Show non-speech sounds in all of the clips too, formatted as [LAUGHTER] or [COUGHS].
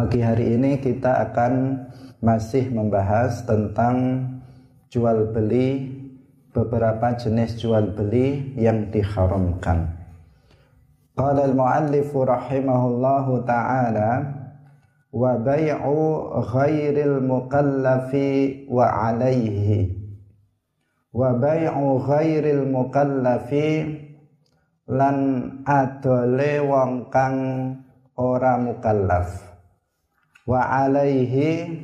Pagi hari ini kita akan masih membahas tentang jual beli beberapa jenis jual beli yang diharamkan. Qala al-muallif rahimahullahu ta'ala wa bai'u ghairil mukallafi wa 'alaihi wa bai'u ghairil mukallafi lan adole wong kang ora mukallaf wa alaihi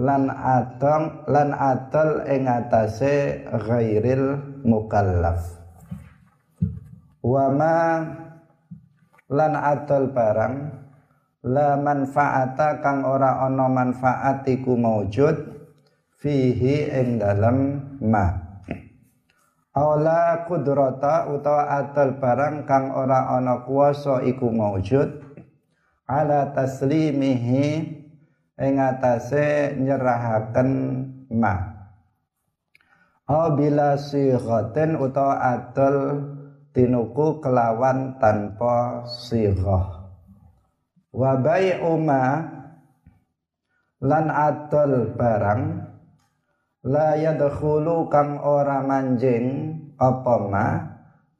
lan adong lan adol ing atase ghairil mukallaf. Wa ma lan adol barang la manfaata kang ora ana manfaat iku maujud fihi ing dalem ma. Aula kudrata utawa adol barang kang ora ana kuwasa iku maujud ala taslimihi ing atase nyerahaken ma. Bila sighatin utawa adol tinuku kelawan tanpa sighah. Wa bai'uma lan adol barang la yadkhulu kang ora manjing apa ma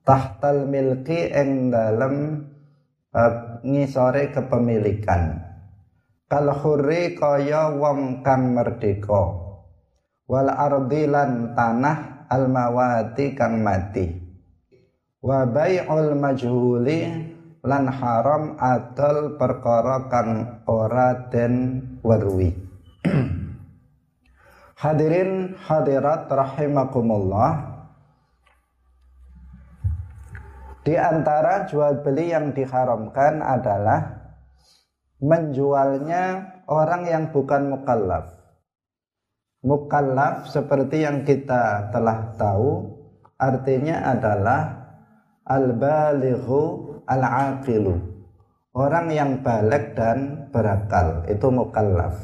tahtal milki ing dalem uh, ngisore kepemilikan. Kal hurri kaya wong kang merdeka. Wal ardilan tanah al mawati kang mati. Wa bai'ul majhuli lan haram adol perkara kang ora den weruhi [CLEARS THROAT] Hadirin hadirat rahimakumullah Di antara jual beli yang diharamkan adalah menjualnya orang yang bukan mukallaf. Mukallaf seperti yang kita telah tahu artinya adalah al-balighu al-aqilu. Orang yang balik dan berakal itu mukallaf.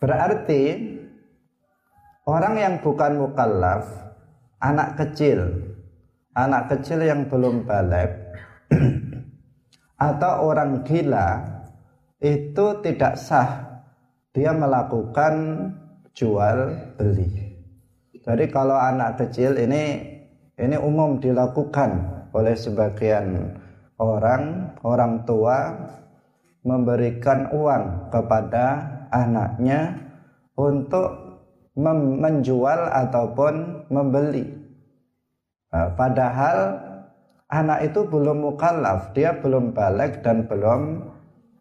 Berarti orang yang bukan mukallaf, anak kecil anak kecil yang belum balik [CLEARS THROAT] atau orang gila itu tidak sah dia melakukan jual beli. Jadi kalau anak kecil ini ini umum dilakukan oleh sebagian orang orang tua memberikan uang kepada anaknya untuk menjual ataupun membeli padahal anak itu belum mukallaf, dia belum balik dan belum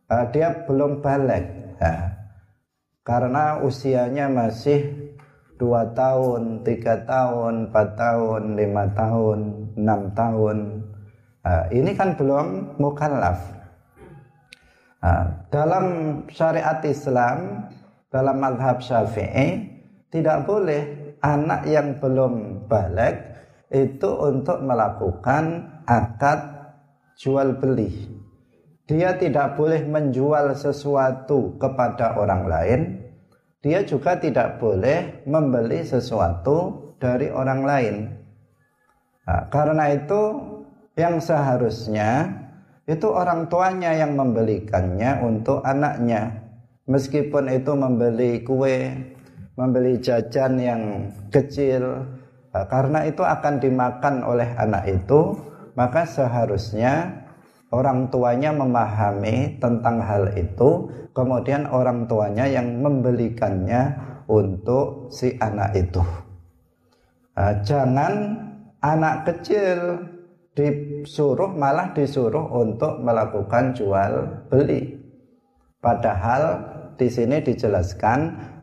uh, dia belum balik. Nah, karena usianya masih dua tahun, tiga tahun, empat tahun, lima tahun, enam tahun. Nah, ini kan belum mukallaf. Nah, dalam syariat Islam, dalam madhab syafi'i, tidak boleh anak yang belum balik itu untuk melakukan akad jual beli. Dia tidak boleh menjual sesuatu kepada orang lain. Dia juga tidak boleh membeli sesuatu dari orang lain. Nah, karena itu yang seharusnya itu orang tuanya yang membelikannya untuk anaknya. Meskipun itu membeli kue, membeli jajan yang kecil, karena itu akan dimakan oleh anak itu, maka seharusnya orang tuanya memahami tentang hal itu, kemudian orang tuanya yang membelikannya untuk si anak itu. Nah, jangan anak kecil disuruh malah disuruh untuk melakukan jual beli. Padahal di sini dijelaskan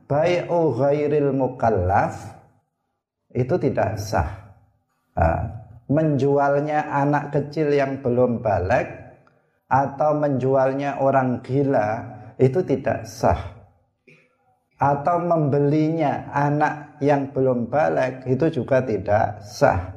bai'u ghairil mukallaf itu tidak sah. Menjualnya anak kecil yang belum balik atau menjualnya orang gila itu tidak sah. Atau membelinya anak yang belum balik itu juga tidak sah.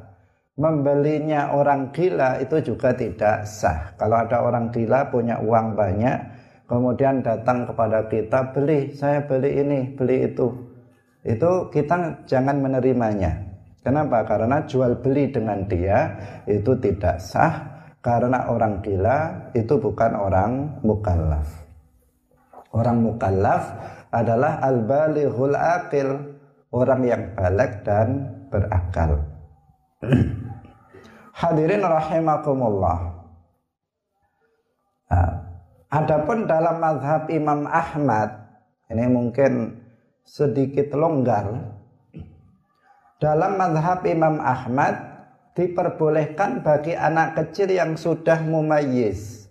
Membelinya orang gila itu juga tidak sah. Kalau ada orang gila punya uang banyak, kemudian datang kepada kita beli, saya beli ini, beli itu itu kita jangan menerimanya. Kenapa? Karena jual beli dengan dia itu tidak sah karena orang gila itu bukan orang mukallaf. Orang mukallaf adalah al-balighul aqil, orang yang balik dan berakal. [CLEARS THROAT] Hadirin rahimakumullah. Nah, adapun dalam mazhab Imam Ahmad ini mungkin sedikit longgar. Dalam mazhab Imam Ahmad diperbolehkan bagi anak kecil yang sudah mumayyiz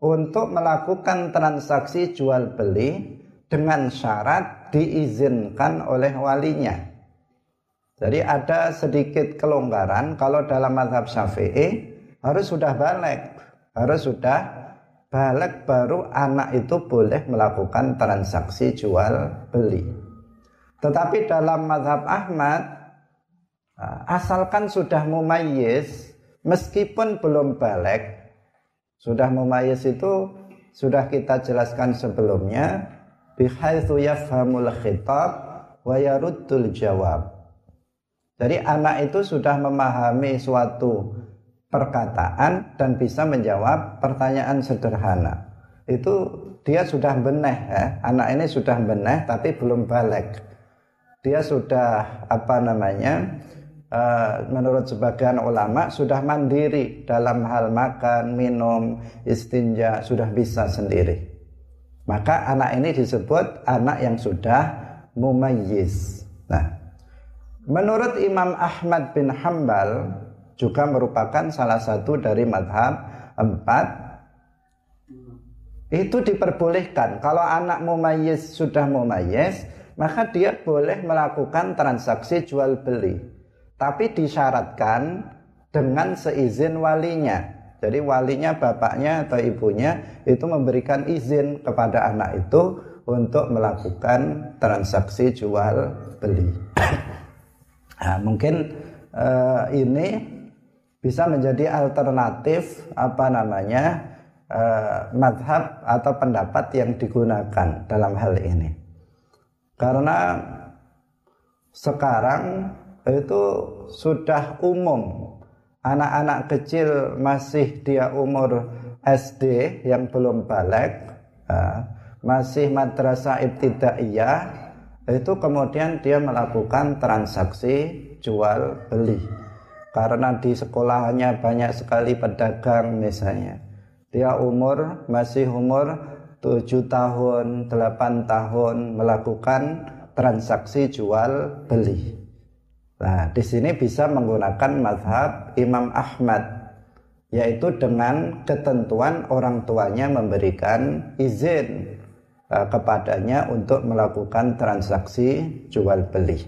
untuk melakukan transaksi jual beli dengan syarat diizinkan oleh walinya. Jadi ada sedikit kelonggaran kalau dalam mazhab Syafi'i harus sudah balik, harus sudah balik baru anak itu boleh melakukan transaksi jual beli. Tetapi dalam mazhab Ahmad asalkan sudah mumayyiz meskipun belum balik sudah mumayyiz itu sudah kita jelaskan sebelumnya bihaitsu yafhamul khitab wa yaruddul jawab. Jadi anak itu sudah memahami suatu perkataan dan bisa menjawab pertanyaan sederhana. Itu dia sudah beneh ya. Anak ini sudah beneh tapi belum balik. Dia sudah apa namanya? Uh, menurut sebagian ulama sudah mandiri dalam hal makan, minum, istinja sudah bisa sendiri. Maka anak ini disebut anak yang sudah mumayyiz. Nah, menurut Imam Ahmad bin Hambal juga merupakan salah satu dari madhab empat. Itu diperbolehkan. Kalau anak mumayyiz sudah mumayyiz maka dia boleh melakukan transaksi jual beli. Tapi disyaratkan dengan seizin walinya. Jadi walinya, bapaknya atau ibunya itu memberikan izin kepada anak itu untuk melakukan transaksi jual beli. [CLEARS THROAT] Nah, mungkin uh, ini bisa menjadi alternatif apa namanya uh, madhab atau pendapat yang digunakan dalam hal ini. Karena sekarang itu sudah umum anak-anak kecil masih dia umur SD yang belum balik masih madrasah ibtidaiyah itu kemudian dia melakukan transaksi jual beli karena di sekolahannya banyak sekali pedagang misalnya dia umur masih umur 7 tahun 8 tahun melakukan transaksi jual beli Nah, di sini bisa menggunakan mazhab Imam Ahmad yaitu dengan ketentuan orang tuanya memberikan izin uh, kepadanya untuk melakukan transaksi jual beli.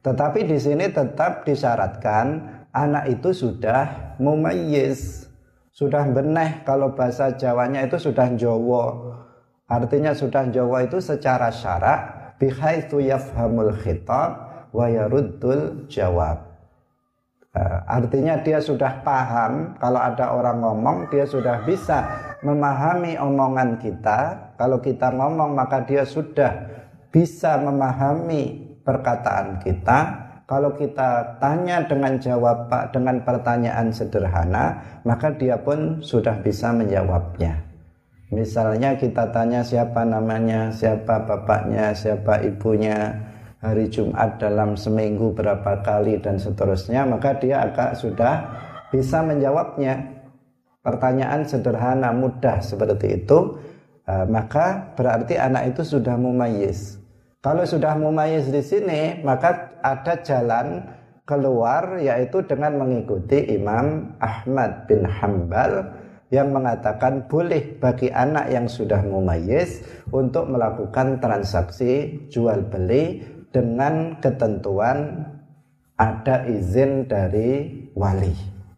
Tetapi di sini tetap disyaratkan anak itu sudah mumayyiz, sudah beneh kalau bahasa Jawanya itu sudah Jawa. Artinya sudah Jawa itu secara syarak bihaitsu yafhamul khitab wa yaruddul jawab. Uh, artinya dia sudah paham kalau ada orang ngomong dia sudah bisa memahami omongan kita. Kalau kita ngomong maka dia sudah bisa memahami perkataan kita. Kalau kita tanya dengan jawab Pak dengan pertanyaan sederhana, maka dia pun sudah bisa menjawabnya. Misalnya kita tanya siapa namanya, siapa bapaknya, siapa ibunya, hari Jumat dalam seminggu berapa kali dan seterusnya maka dia agak sudah bisa menjawabnya pertanyaan sederhana mudah seperti itu uh, maka berarti anak itu sudah mumayyiz kalau sudah mumayyiz di sini maka ada jalan keluar yaitu dengan mengikuti Imam Ahmad bin Hambal yang mengatakan boleh bagi anak yang sudah mumayyiz untuk melakukan transaksi jual beli dengan ketentuan ada izin dari wali.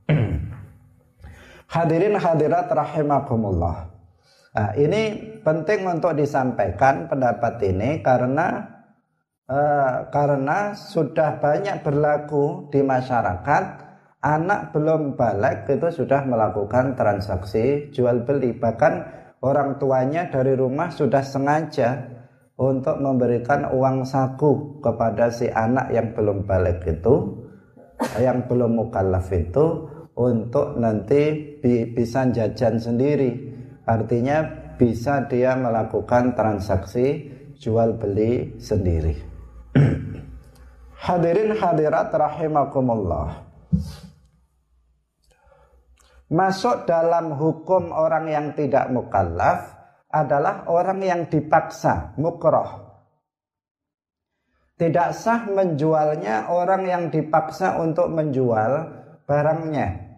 [CLEARS THROAT] Hadirin hadirat rahimakumullah. Nah, ini penting untuk disampaikan pendapat ini karena uh, karena sudah banyak berlaku di masyarakat anak belum balik itu sudah melakukan transaksi jual beli. Bahkan orang tuanya dari rumah sudah sengaja untuk memberikan uang saku kepada si anak yang belum balik itu yang belum mukallaf itu untuk nanti bi bisa jajan sendiri artinya bisa dia melakukan transaksi jual beli sendiri. [CLEARS THROAT] Hadirin hadirat rahimakumullah. Masuk dalam hukum orang yang tidak mukallaf adalah orang yang dipaksa, mukroh. Tidak sah menjualnya orang yang dipaksa untuk menjual barangnya.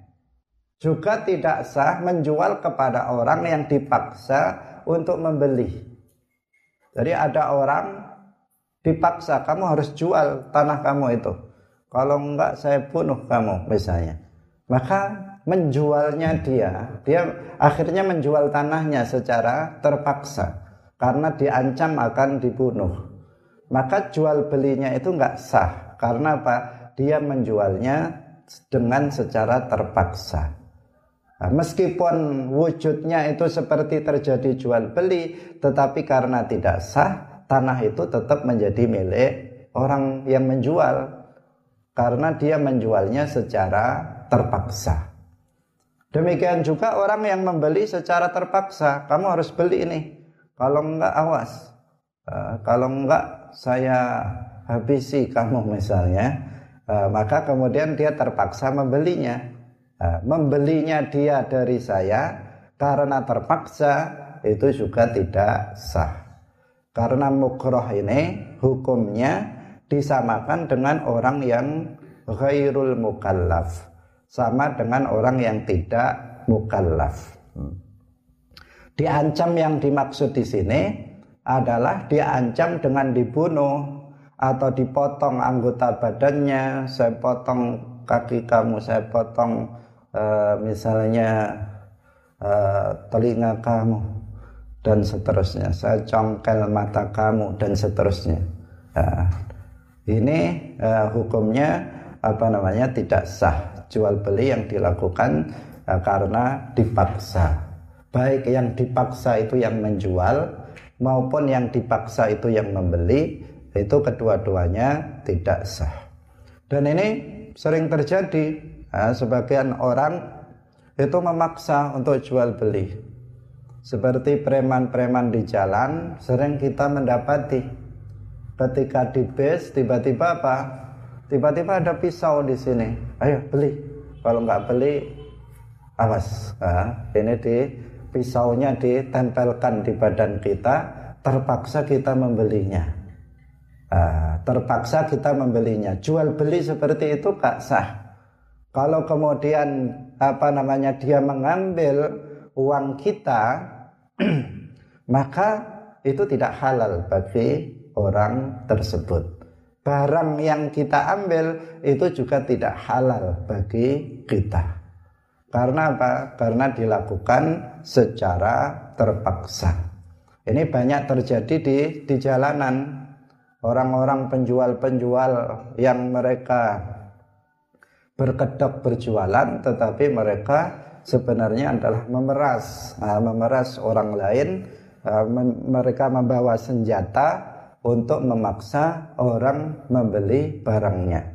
Juga tidak sah menjual kepada orang yang dipaksa untuk membeli. Jadi ada orang dipaksa, kamu harus jual tanah kamu itu. Kalau enggak saya bunuh kamu misalnya. Maka menjualnya dia, dia akhirnya menjual tanahnya secara terpaksa karena diancam akan dibunuh. Maka jual belinya itu nggak sah karena apa? Dia menjualnya dengan secara terpaksa. Nah, meskipun wujudnya itu seperti terjadi jual beli, tetapi karena tidak sah, tanah itu tetap menjadi milik orang yang menjual karena dia menjualnya secara terpaksa. Demikian juga orang yang membeli secara terpaksa, kamu harus beli ini. Kalau enggak awas. Uh, kalau enggak saya habisi kamu misalnya, uh, maka kemudian dia terpaksa membelinya. Membelinya dia dari saya karena terpaksa itu juga tidak sah. Karena mukroh ini hukumnya disamakan dengan orang yang ghairul mukallaf sama dengan orang yang tidak mukallaf. Hmm. Diancam yang dimaksud di sini adalah diancam dengan dibunuh atau dipotong anggota badannya, saya potong kaki kamu, saya potong uh, misalnya uh, telinga kamu dan seterusnya, saya congkel mata kamu dan seterusnya. Nah, ini uh, hukumnya apa namanya tidak sah jual beli yang dilakukan uh, karena dipaksa. Baik yang dipaksa itu yang menjual maupun yang dipaksa itu yang membeli, itu kedua-duanya tidak sah. Dan ini sering terjadi. Nah, sebagian orang itu memaksa untuk jual beli. Seperti preman-preman di jalan sering kita mendapati ketika di bus tiba-tiba apa? Tiba-tiba ada pisau di sini. Ayo beli. Kalau nggak beli, awas. Nah, ini di pisaunya ditempelkan di badan kita. Terpaksa kita membelinya. Nah, terpaksa kita membelinya. Jual beli seperti itu gak sah. Kalau kemudian apa namanya dia mengambil uang kita, [CLEARS THROAT] maka itu tidak halal bagi orang tersebut barang yang kita ambil itu juga tidak halal bagi kita. Karena apa? Karena dilakukan secara terpaksa. Ini banyak terjadi di di jalanan. Orang-orang penjual-penjual yang mereka berkedok berjualan tetapi mereka sebenarnya adalah memeras, nah, memeras orang lain. Uh, mereka membawa senjata untuk memaksa orang membeli barangnya.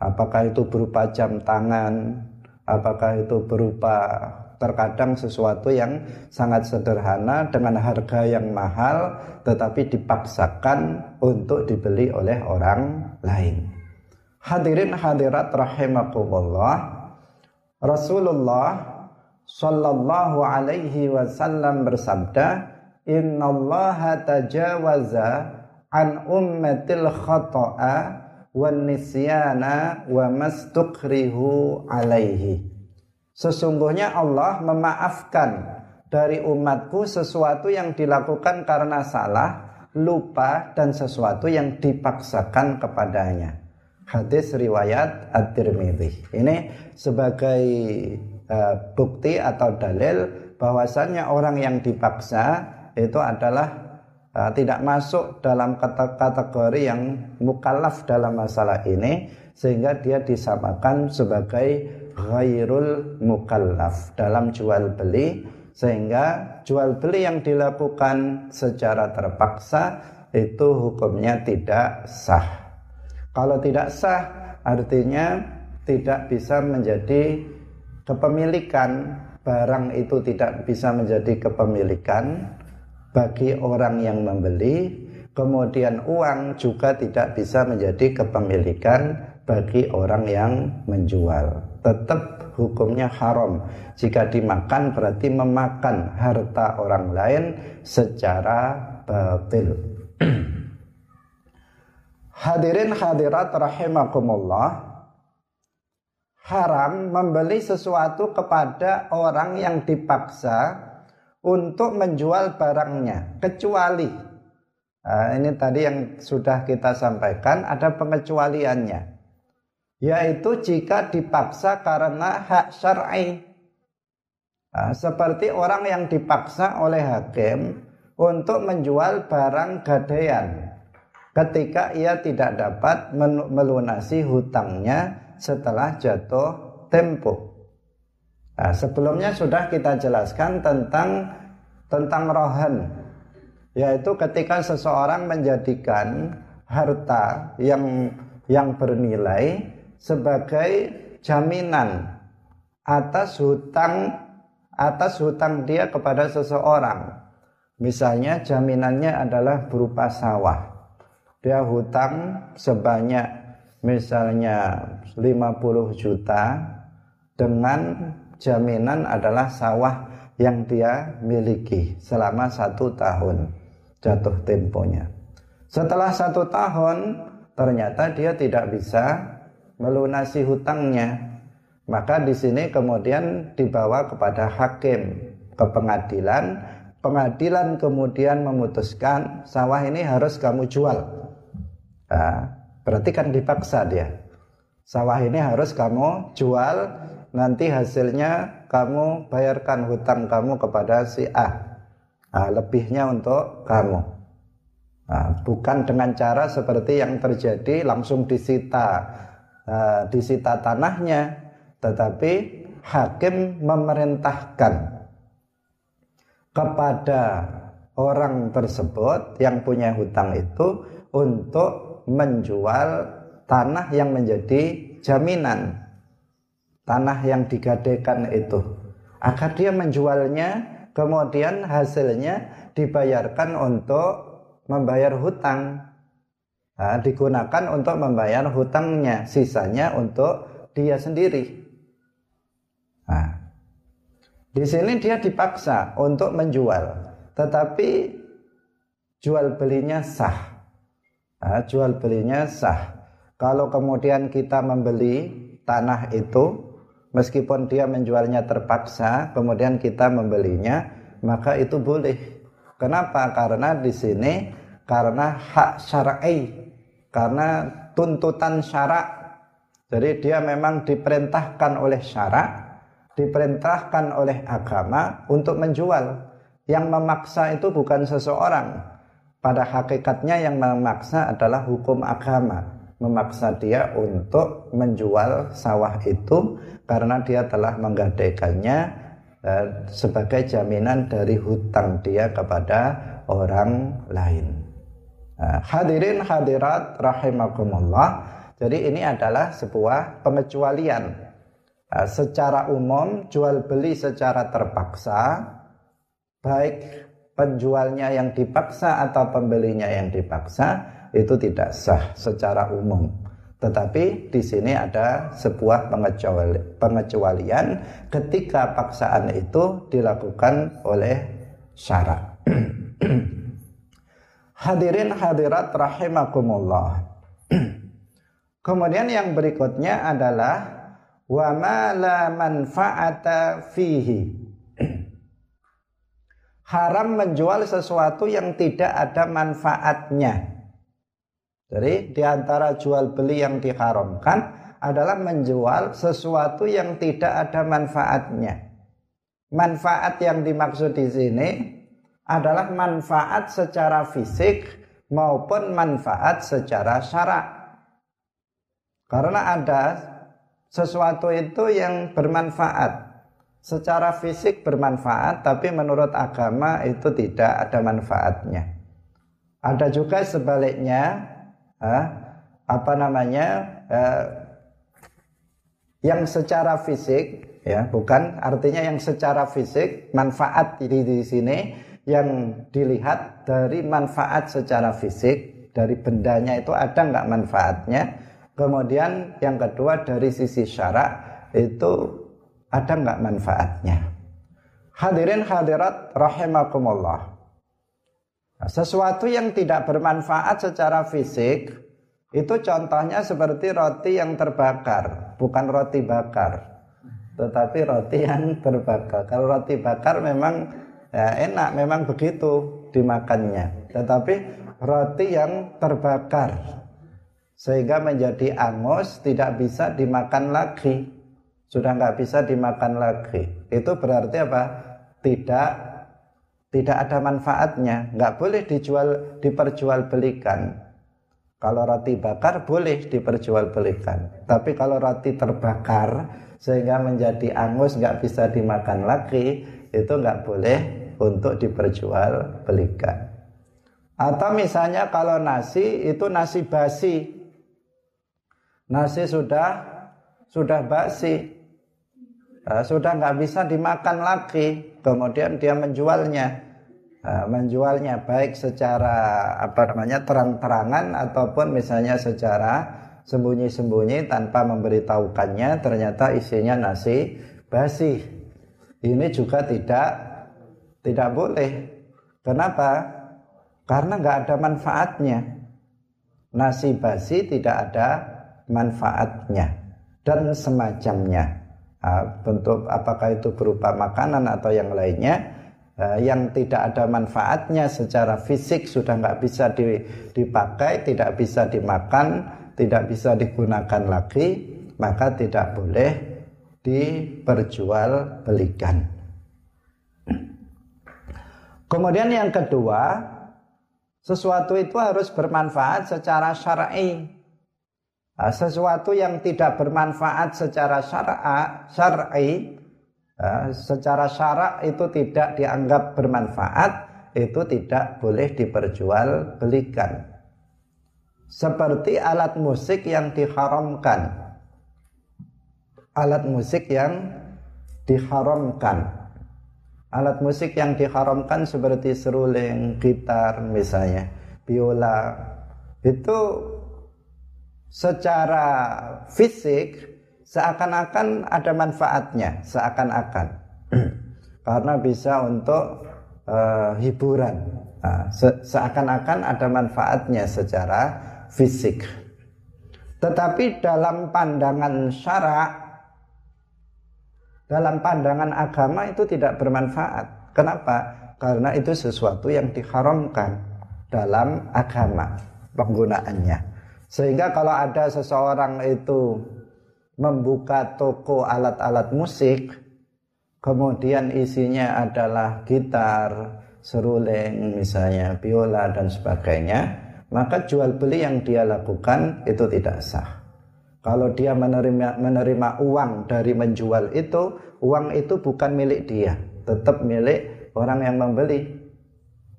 Apakah itu berupa jam tangan, apakah itu berupa terkadang sesuatu yang sangat sederhana dengan harga yang mahal tetapi dipaksakan untuk dibeli oleh orang lain. Hadirin hadirat rahimakumullah. Rasulullah sallallahu alaihi wasallam bersabda, "Innallaha tajawaza an ummatil khata'a wan nisyana wa mastukrihu alaihi. Sesungguhnya Allah memaafkan dari umatku sesuatu yang dilakukan karena salah, lupa dan sesuatu yang dipaksakan kepadanya. Hadis riwayat At-Tirmidzi. Ini sebagai uh, bukti atau dalil bahwasannya orang yang dipaksa itu adalah uh, tidak masuk dalam kategori yang mukallaf dalam masalah ini sehingga dia disamakan sebagai ghairul mukallaf dalam jual beli sehingga jual beli yang dilakukan secara terpaksa itu hukumnya tidak sah. Kalau tidak sah artinya tidak bisa menjadi kepemilikan barang itu tidak bisa menjadi kepemilikan bagi orang yang membeli, kemudian uang juga tidak bisa menjadi kepemilikan bagi orang yang menjual. Tetap hukumnya haram. Jika dimakan berarti memakan harta orang lain secara batil. [CLEARS THROAT] Hadirin hadirat rahimakumullah haram membeli sesuatu kepada orang yang dipaksa untuk menjual barangnya kecuali nah, ini tadi yang sudah kita sampaikan ada pengecualiannya yaitu jika dipaksa karena hak syar'i. Nah, seperti orang yang dipaksa oleh hakim untuk menjual barang gadaian ketika ia tidak dapat melunasi hutangnya setelah jatuh tempo. Nah, sebelumnya sudah kita jelaskan tentang tentang rohan, yaitu ketika seseorang menjadikan harta yang yang bernilai sebagai jaminan atas hutang atas hutang dia kepada seseorang. Misalnya jaminannya adalah berupa sawah. Dia hutang sebanyak misalnya 50 juta dengan jaminan adalah sawah yang dia miliki selama satu tahun jatuh temponya. Setelah satu tahun ternyata dia tidak bisa melunasi hutangnya. Maka di sini kemudian dibawa kepada hakim ke pengadilan. Pengadilan kemudian memutuskan sawah ini harus kamu jual. Nah, berarti kan dipaksa dia. Sawah ini harus kamu jual nanti hasilnya kamu bayarkan hutang kamu kepada si A. Nah, lebihnya untuk kamu. Nah, bukan dengan cara seperti yang terjadi langsung disita nah, disita tanahnya tetapi hakim memerintahkan kepada orang tersebut yang punya hutang itu untuk menjual tanah yang menjadi jaminan. Tanah yang digadaikan itu. Agar dia menjualnya kemudian hasilnya dibayarkan untuk membayar hutang. Nah, digunakan untuk membayar hutangnya sisanya untuk dia sendiri. Nah, di sini dia dipaksa untuk menjual tetapi jual belinya sah nah, jual belinya sah kalau kemudian kita membeli tanah itu, meskipun dia menjualnya terpaksa, kemudian kita membelinya, maka itu boleh. Kenapa? Karena di sini karena hak syar'i, karena tuntutan syarak. Jadi dia memang diperintahkan oleh syarak, diperintahkan oleh agama untuk menjual. Yang memaksa itu bukan seseorang. Pada hakikatnya yang memaksa adalah hukum agama memaksa dia untuk menjual sawah itu karena dia telah menggadaikannya eh, sebagai jaminan dari hutang dia kepada orang lain. Nah, hadirin hadirat rahimakumullah. Jadi ini adalah sebuah pengecualian. Nah, secara umum jual beli secara terpaksa baik penjualnya yang dipaksa atau pembelinya yang dipaksa itu tidak sah secara umum. Tetapi di sini ada sebuah pengecualian ketika paksaan itu dilakukan oleh syarat. [CLEARS THROAT] Hadirin hadirat rahimakumullah. [CLEARS THROAT] Kemudian yang berikutnya adalah wa ma la manfaata fihi. Haram menjual sesuatu yang tidak ada manfaatnya. Jadi di antara jual beli yang diharamkan adalah menjual sesuatu yang tidak ada manfaatnya. Manfaat yang dimaksud di sini adalah manfaat secara fisik maupun manfaat secara syarak. Karena ada sesuatu itu yang bermanfaat. Secara fisik bermanfaat, tapi menurut agama itu tidak ada manfaatnya. Ada juga sebaliknya, eh, apa namanya eh, yang secara fisik ya bukan artinya yang secara fisik manfaat di, di sini yang dilihat dari manfaat secara fisik dari bendanya itu ada nggak manfaatnya? Kemudian yang kedua dari sisi syarak itu ada nggak manfaatnya? Hadirin hadirat rahimakumullah. Sesuatu yang tidak bermanfaat secara fisik itu contohnya seperti roti yang terbakar. Bukan roti bakar tetapi roti yang terbakar. Kalau roti bakar memang ya enak memang begitu dimakannya. Tetapi roti yang terbakar sehingga menjadi angus tidak bisa dimakan lagi sudah nggak bisa dimakan lagi itu berarti apa tidak tidak ada manfaatnya nggak boleh dijual diperjualbelikan kalau roti bakar boleh diperjualbelikan tapi kalau roti terbakar sehingga menjadi angus nggak bisa dimakan lagi itu nggak boleh untuk diperjualbelikan. Atau misalnya kalau nasi itu nasi basi. Nasi sudah sudah basi. Uh, sudah nggak bisa dimakan lagi. Kemudian dia menjualnya. Uh, menjualnya baik secara apa namanya terang-terangan ataupun misalnya secara sembunyi-sembunyi tanpa memberitahukannya ternyata isinya nasi basi. Ini juga tidak tidak boleh. Kenapa? Karena nggak ada manfaatnya. Nasi basi tidak ada manfaatnya dan semacamnya. Nah, bentuk apakah itu berupa makanan atau yang lainnya uh, yang tidak ada manfaatnya secara fisik sudah nggak bisa dipakai, tidak bisa dimakan, tidak bisa digunakan lagi, maka tidak boleh diperjualbelikan. Kemudian yang kedua, sesuatu itu harus bermanfaat secara syar'i. Nah, sesuatu yang tidak bermanfaat secara syar'i, nah, secara syarak itu tidak dianggap bermanfaat, itu tidak boleh diperjualbelikan. Seperti alat musik yang diharamkan. Alat musik yang diharamkan alat musik yang diharamkan seperti seruling, gitar misalnya, biola itu secara fisik seakan-akan ada manfaatnya, seakan-akan [CLEARS THROAT] karena bisa untuk uh, hiburan, nah, se seakan-akan ada manfaatnya secara fisik. Tetapi dalam pandangan syarak dalam pandangan agama itu tidak bermanfaat. Kenapa? Karena itu sesuatu yang diharamkan dalam agama penggunaannya. Sehingga kalau ada seseorang itu membuka toko alat-alat musik, kemudian isinya adalah gitar, seruling misalnya, biola dan sebagainya, maka jual beli yang dia lakukan itu tidak sah. Kalau dia menerima menerima uang dari menjual itu, uang itu bukan milik dia, tetap milik orang yang membeli.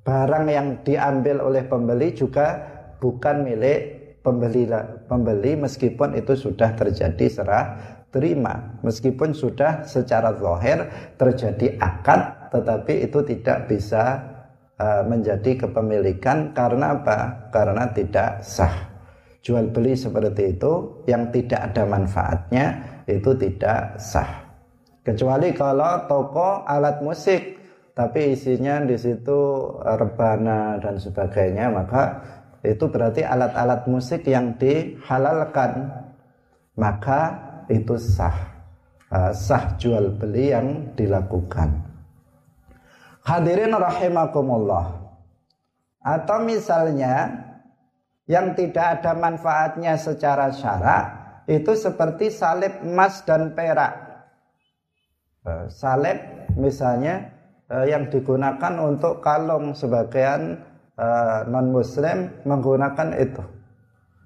Barang yang diambil oleh pembeli juga bukan milik pembeli pembeli meskipun itu sudah terjadi serah terima meskipun sudah secara zahir terjadi akad tetapi itu tidak bisa uh, menjadi kepemilikan karena apa? Karena tidak sah jual beli seperti itu yang tidak ada manfaatnya itu tidak sah. Kecuali kalau toko alat musik tapi isinya di situ rebana dan sebagainya maka itu berarti alat-alat musik yang dihalalkan. Maka itu sah. Uh, sah jual beli yang dilakukan. Hadirin rahimakumullah. Atau misalnya yang tidak ada manfaatnya secara syarak itu seperti salib emas dan perak. Eh, salib misalnya eh, yang digunakan untuk kalung sebagian eh, non muslim menggunakan itu.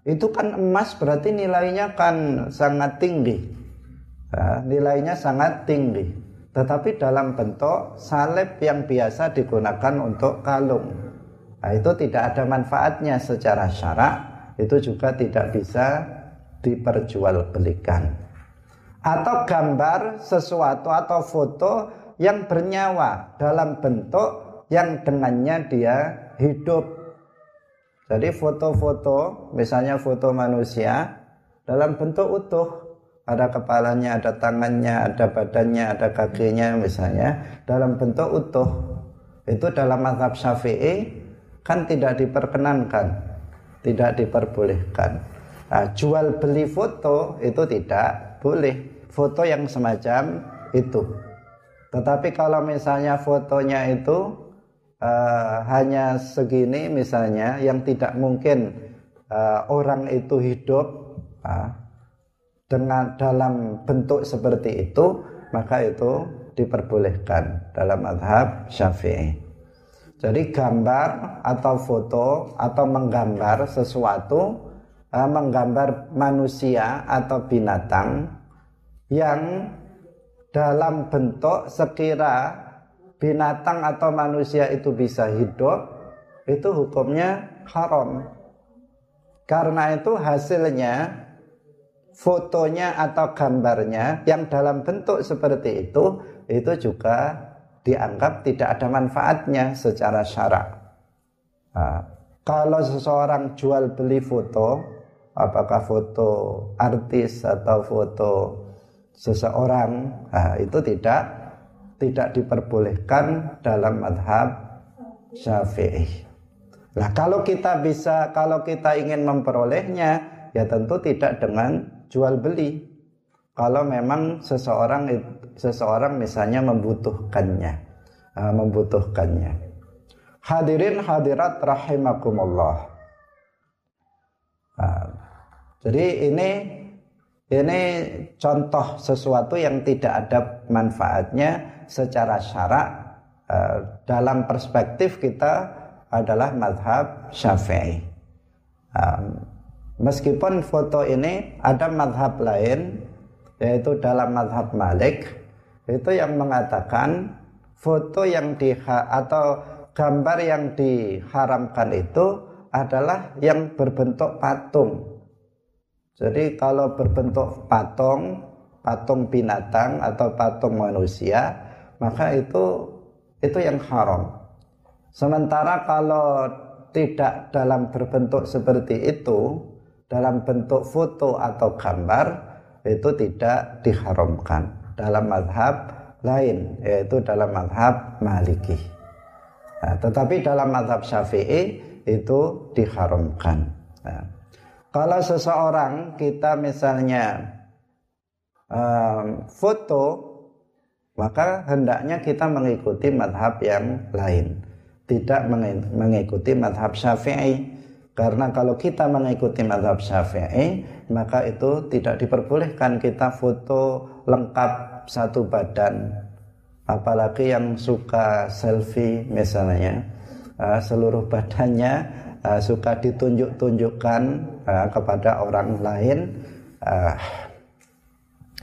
Itu kan emas berarti nilainya kan sangat tinggi. Nilainya sangat tinggi. Tetapi dalam bentuk salib yang biasa digunakan untuk kalung. Nah, itu tidak ada manfaatnya secara syarak, itu juga tidak bisa diperjualbelikan. Atau gambar sesuatu atau foto yang bernyawa dalam bentuk yang dengannya dia hidup. Jadi foto-foto, misalnya foto manusia dalam bentuk utuh, ada kepalanya, ada tangannya, ada badannya, ada kakinya misalnya dalam bentuk utuh. Itu dalam mazhab Syafi'i kan tidak diperkenankan, tidak diperbolehkan. Nah, jual beli foto itu tidak boleh. Foto yang semacam itu. Tetapi kalau misalnya fotonya itu uh, hanya segini misalnya yang tidak mungkin uh, orang itu hidup uh, dengan dalam bentuk seperti itu maka itu diperbolehkan dalam madhab syafi'i. Jadi gambar atau foto atau menggambar sesuatu uh, menggambar manusia atau binatang yang dalam bentuk sekira binatang atau manusia itu bisa hidup itu hukumnya haram. Karena itu hasilnya fotonya atau gambarnya yang dalam bentuk seperti itu itu juga dianggap tidak ada manfaatnya secara syarak. Nah, kalau seseorang jual beli foto apakah foto artis atau foto seseorang? Nah, itu tidak tidak diperbolehkan dalam madhab syafi'i. Nah kalau kita bisa, kalau kita ingin memperolehnya, ya tentu tidak dengan jual beli. Kalau memang seseorang seseorang misalnya membutuhkannya, uh, membutuhkannya. Hadirin hadirat rahimakumullah. Uh, jadi ini ini contoh sesuatu yang tidak ada manfaatnya secara syarak uh, dalam perspektif kita adalah madhab syafi'i. Meskipun foto ini ada madhab lain yaitu dalam madhab Malik itu yang mengatakan foto yang di atau gambar yang diharamkan itu adalah yang berbentuk patung. Jadi kalau berbentuk patung, patung binatang atau patung manusia maka itu itu yang haram. Sementara kalau tidak dalam berbentuk seperti itu, dalam bentuk foto atau gambar, itu tidak diharamkan dalam madhab lain, yaitu dalam madhab maliki. Nah, tetapi dalam madhab syafi'i itu diharamkan. Nah, kalau seseorang kita misalnya um, foto maka hendaknya kita mengikuti madhab yang lain. Tidak mengikuti madhab syafi'i. Karena kalau kita mengikuti madhab syafi'i maka itu tidak diperbolehkan kita foto lengkap satu badan. Apalagi yang suka selfie misalnya uh, seluruh badannya uh, suka ditunjuk-tunjukkan uh, kepada orang lain uh,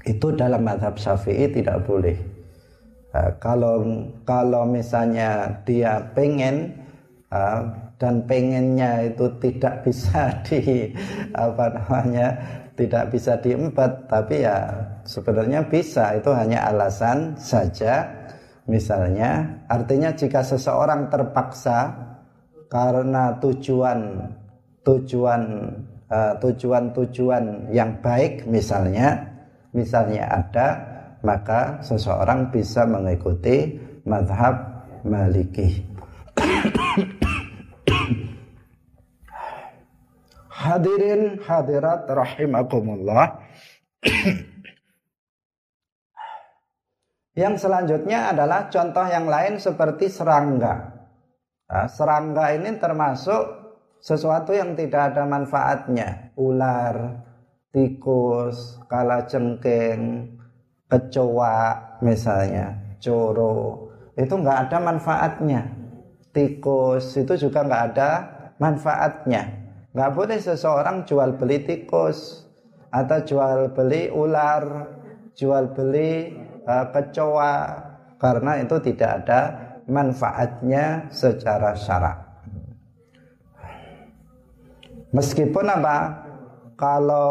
itu dalam madhab syafi'i tidak boleh. Uh, kalau kalau misalnya dia pengen uh, dan pengennya itu tidak bisa [LAUGHS] di apa namanya tidak bisa diempat tapi ya sebenarnya bisa itu hanya alasan saja. Misalnya artinya jika seseorang terpaksa karena tujuan tujuan uh, tujuan tujuan yang baik misalnya misalnya ada maka seseorang bisa mengikuti madhab maliki. Hadirin hadirat rahimakumullah. Yang selanjutnya adalah contoh yang lain seperti serangga nah, serangga ini termasuk sesuatu yang tidak ada manfaatnya. Ular tikus kalajengking kecoa misalnya coro itu nggak ada manfaatnya. Tikus itu juga nggak ada manfaatnya. Nggak boleh seseorang jual beli tikus atau jual beli ular jual beli uh, kecoa karena itu tidak ada manfaatnya secara syarak meskipun apa kalau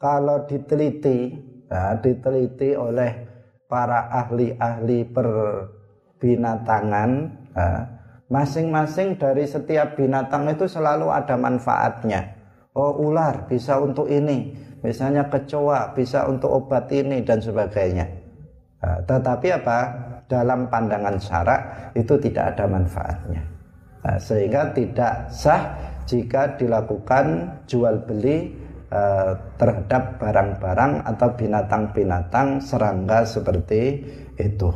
kalau diteliti nah, diteliti oleh para ahli-ahli perbinatangan masing-masing dari setiap binatang itu selalu ada manfaatnya. Oh ular bisa untuk ini, misalnya kecoa bisa untuk obat ini dan sebagainya. Nah, tetapi apa? Dalam pandangan syarak itu tidak ada manfaatnya. Nah, sehingga tidak sah jika dilakukan jual beli uh, terhadap barang-barang atau binatang-binatang serangga seperti itu.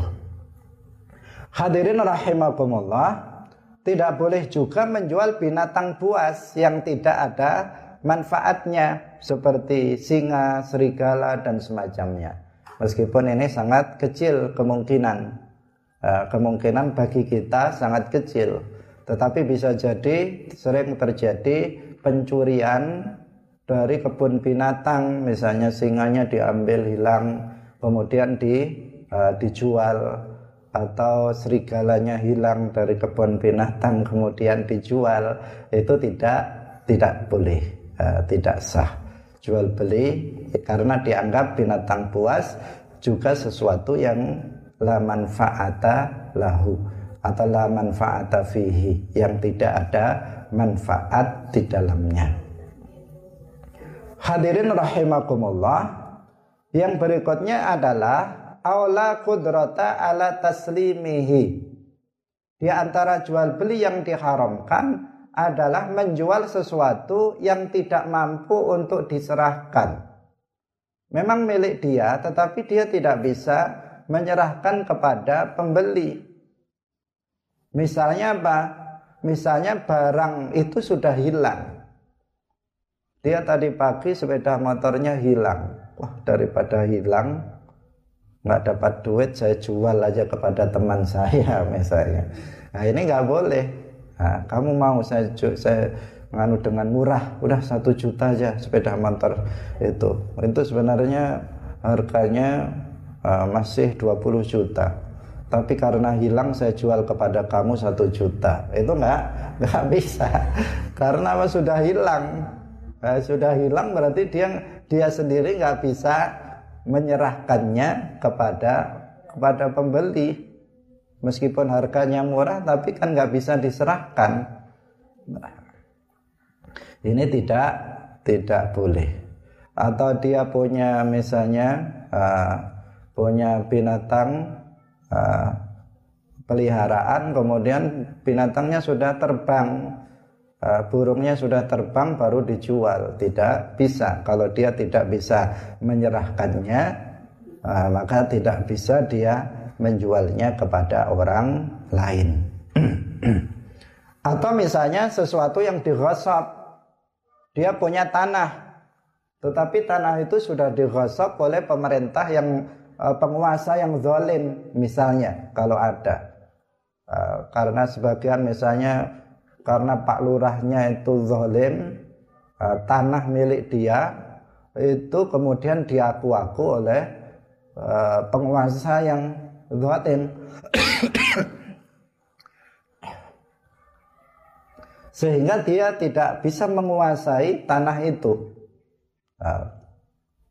Hadirin rahimakumullah, tidak boleh juga menjual binatang buas yang tidak ada manfaatnya seperti singa, serigala dan semacamnya. Meskipun ini sangat kecil kemungkinan, kemungkinan bagi kita sangat kecil, tetapi bisa jadi sering terjadi pencurian dari kebun binatang, misalnya singanya diambil hilang, kemudian di uh, dijual. Atau serigalanya hilang dari kebun binatang kemudian dijual. Itu tidak tidak boleh uh, tidak sah. Jual beli karena dianggap binatang buas juga sesuatu yang la manfaata lahu atau la manfaata fihi yang tidak ada manfaat di dalamnya hadirin rahimakumullah yang berikutnya adalah aula kudrata ala taslimihi. Di antara jual beli yang diharamkan adalah menjual sesuatu yang tidak mampu untuk diserahkan. Memang milik dia, tetapi dia tidak bisa menyerahkan kepada pembeli. Misalnya apa? Misalnya barang itu sudah hilang. Dia tadi pagi sepeda motornya hilang. Wah, daripada hilang, nggak dapat duit saya jual aja kepada teman saya [LAUGHS] misalnya nah ini nggak boleh nah, kamu mau saya saya menganu dengan murah udah satu juta aja sepeda motor itu itu sebenarnya harganya uh, masih 20 juta. Tapi karena hilang saya jual kepada kamu satu juta. Itu nggak nggak bisa. [LAUGHS] Karena sudah hilang. Nah, sudah hilang berarti dia dia sendiri nggak bisa menyerahkannya kepada kepada pembeli. Meskipun harganya murah tapi kan nggak bisa diserahkan. Ini tidak tidak boleh. Atau dia punya misalnya uh, punya binatang uh, peliharaan kemudian binatangnya sudah terbang uh, burungnya sudah terbang baru dijual. Tidak bisa. Kalau dia tidak bisa menyerahkannya uh, maka tidak bisa dia menjualnya kepada orang lain. [CLEARS THROAT] Atau misalnya sesuatu yang digosok. Dia punya tanah. Tetapi tanah itu sudah digosok oleh pemerintah yang penguasa yang zalim misalnya kalau ada. Uh, karena sebagian misalnya karena Pak Lurahnya itu zalim uh, tanah milik dia itu kemudian diaku-aku oleh penguasa yang zalim. Sehingga dia tidak bisa menguasai tanah itu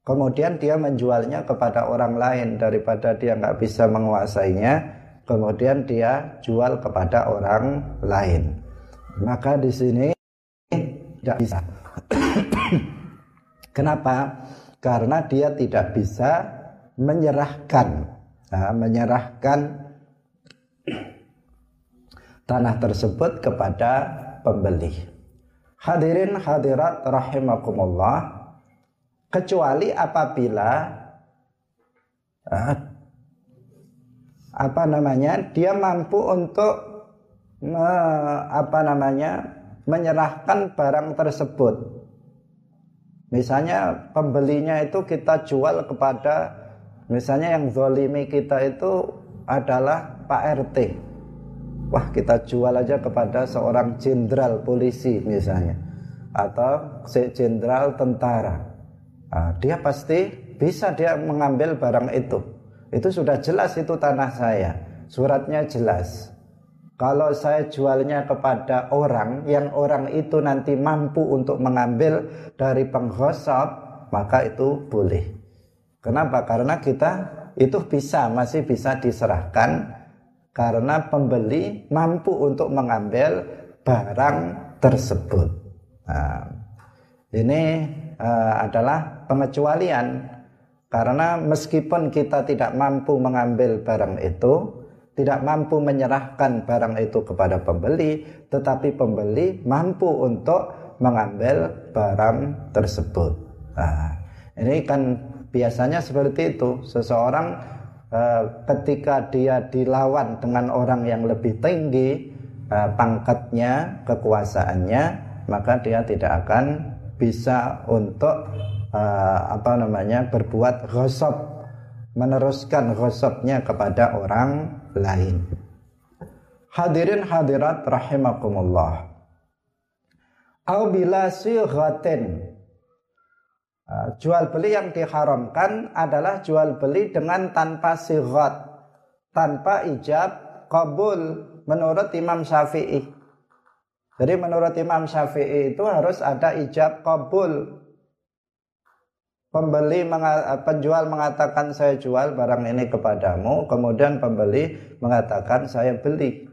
kemudian dia menjualnya kepada orang lain daripada dia nggak bisa menguasainya kemudian dia jual kepada orang lain maka di sini tidak bisa. [COUGHS] Kenapa? Karena dia tidak bisa menyerahkan, nah, menyerahkan [COUGHS] tanah tersebut kepada pembeli. Hadirin hadirat rahimakumullah, kecuali apabila uh, apa namanya dia mampu untuk me, apa namanya menyerahkan barang tersebut. Misalnya pembelinya itu kita jual kepada misalnya yang zolimi kita itu adalah Pak RT. Wah kita jual aja kepada seorang jenderal polisi misalnya atau jenderal tentara. Nah, dia pasti bisa dia mengambil barang itu. Itu sudah jelas itu tanah saya. Suratnya jelas. Kalau saya jualnya kepada orang yang orang itu nanti mampu untuk mengambil dari penghosop, maka itu boleh. Kenapa? Karena kita itu bisa masih bisa diserahkan karena pembeli mampu untuk mengambil barang tersebut. Nah, ini uh, adalah pengecualian karena meskipun kita tidak mampu mengambil barang itu, tidak mampu menyerahkan barang itu kepada pembeli, tetapi pembeli mampu untuk mengambil barang tersebut. Nah, ini kan biasanya seperti itu. Seseorang eh, ketika dia dilawan dengan orang yang lebih tinggi eh, pangkatnya, kekuasaannya, maka dia tidak akan bisa untuk uh, apa namanya berbuat ghasab meneruskan ghasabnya kepada orang lain. Hadirin hadirat rahimakumullah. Au bila sighatin uh, jual beli yang diharamkan adalah jual beli dengan tanpa sighat, tanpa ijab kabul menurut Imam Syafi'i. Jadi menurut Imam Syafi'i itu harus ada ijab kabul Pembeli penjual mengatakan saya jual barang ini kepadamu, kemudian pembeli mengatakan saya beli.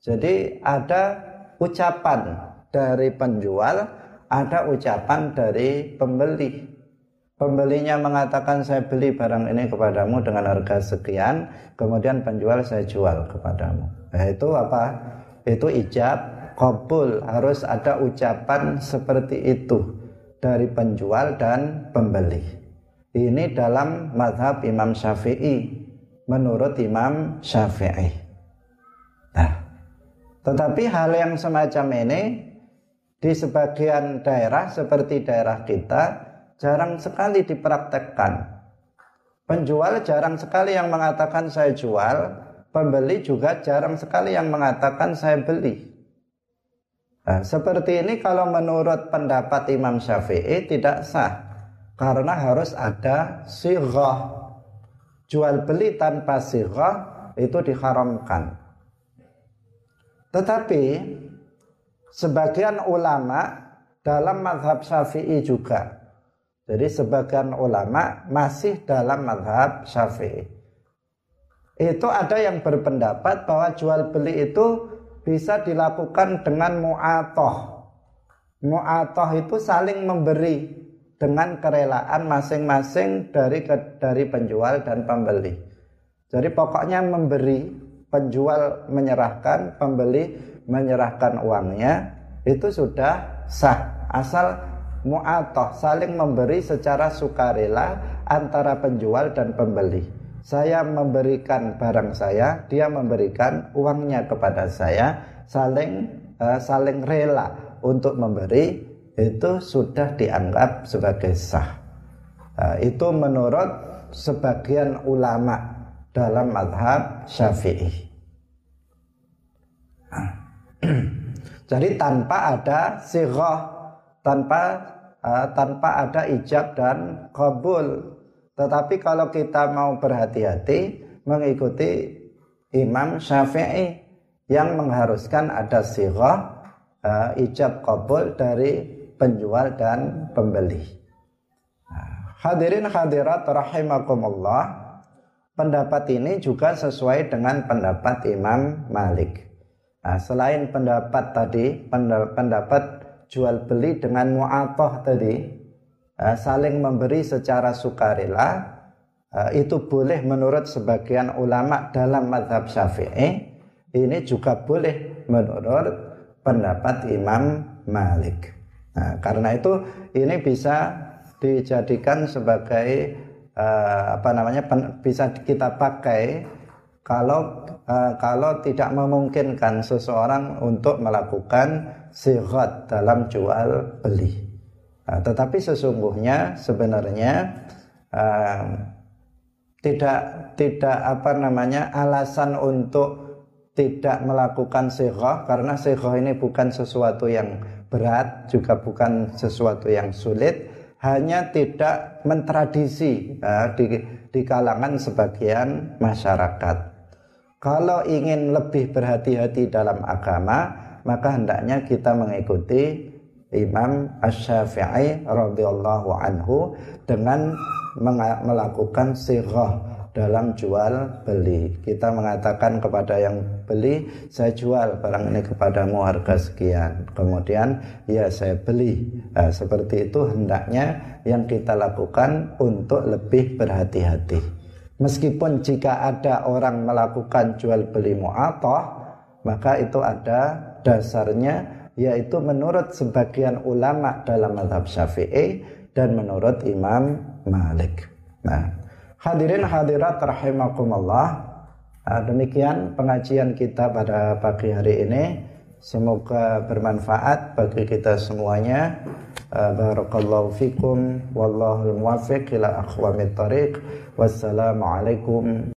Jadi ada ucapan dari penjual, ada ucapan dari pembeli. Pembelinya mengatakan saya beli barang ini kepadamu dengan harga sekian, kemudian penjual saya jual kepadamu. Nah, itu apa? Itu ijab, kabul, harus ada ucapan seperti itu dari penjual dan pembeli. Ini dalam madhab Imam Syafi'i menurut Imam Syafi'i. Nah, tetapi hal yang semacam ini di sebagian daerah seperti daerah kita jarang sekali dipraktekkan. Penjual jarang sekali yang mengatakan saya jual, pembeli juga jarang sekali yang mengatakan saya beli. Nah, seperti ini kalau menurut pendapat Imam Syafi'i tidak sah karena harus ada sirah. Jual beli tanpa sirah itu diharamkan. Tetapi sebagian ulama dalam madhab Syafi'i juga. Jadi sebagian ulama masih dalam madhab Syafi'i. Itu ada yang berpendapat bahwa jual beli itu bisa dilakukan dengan mu'atoh. Mu'atoh itu saling memberi dengan kerelaan masing-masing dari dari penjual dan pembeli. Jadi pokoknya memberi, penjual menyerahkan, pembeli menyerahkan uangnya itu sudah sah asal mu'atoh saling memberi secara sukarela antara penjual dan pembeli saya memberikan barang saya, dia memberikan uangnya kepada saya, saling uh, saling rela untuk memberi itu sudah dianggap sebagai sah. Uh, itu menurut sebagian ulama dalam madhab syafi'i. [CLEARS THROAT] Jadi tanpa ada sirah, tanpa uh, tanpa ada ijab dan kabul tetapi kalau kita mau berhati-hati mengikuti Imam Syafi'i yang mengharuskan ada sirah uh, ijab kabul dari penjual dan pembeli. Nah, hadirin hadirat rahimakumullah. Pendapat ini juga sesuai dengan pendapat Imam Malik. Nah, selain pendapat tadi, pendapat jual beli dengan mu'atoh tadi, Eh, saling memberi secara sukarela eh, itu boleh menurut sebagian ulama dalam madhab syafi'i ini juga boleh menurut pendapat Imam Malik nah, karena itu ini bisa dijadikan sebagai uh, apa namanya bisa kita pakai kalau kalau tidak memungkinkan seseorang untuk melakukan sihat dalam jual beli. Nah, tetapi sesungguhnya sebenarnya uh, tidak tidak apa namanya alasan untuk tidak melakukan sirah karena sirah ini bukan sesuatu yang berat juga bukan sesuatu yang sulit hanya tidak mentradisi uh, di, di kalangan sebagian masyarakat. Kalau ingin lebih berhati-hati dalam agama, maka hendaknya kita mengikuti Imam Ash-Syafi'i radhiyallahu anhu dengan melakukan sirah dalam jual beli. Kita mengatakan kepada yang beli, saya jual barang ini kepadamu harga sekian. Kemudian, ya saya beli. Nah, seperti itu hendaknya yang kita lakukan untuk lebih berhati-hati. Meskipun jika ada orang melakukan jual beli mu'atoh, maka itu ada dasarnya yaitu menurut sebagian ulama dalam madhab syafi'i dan menurut Imam Malik. Nah, Hadirin hadirat rahimakumullah. Nah, demikian pengajian kita pada pagi hari ini. Semoga bermanfaat bagi kita semuanya. Uh, barakallahu fikum wallahu muwaffiq ila aqwamit thariq. Wassalamualaikum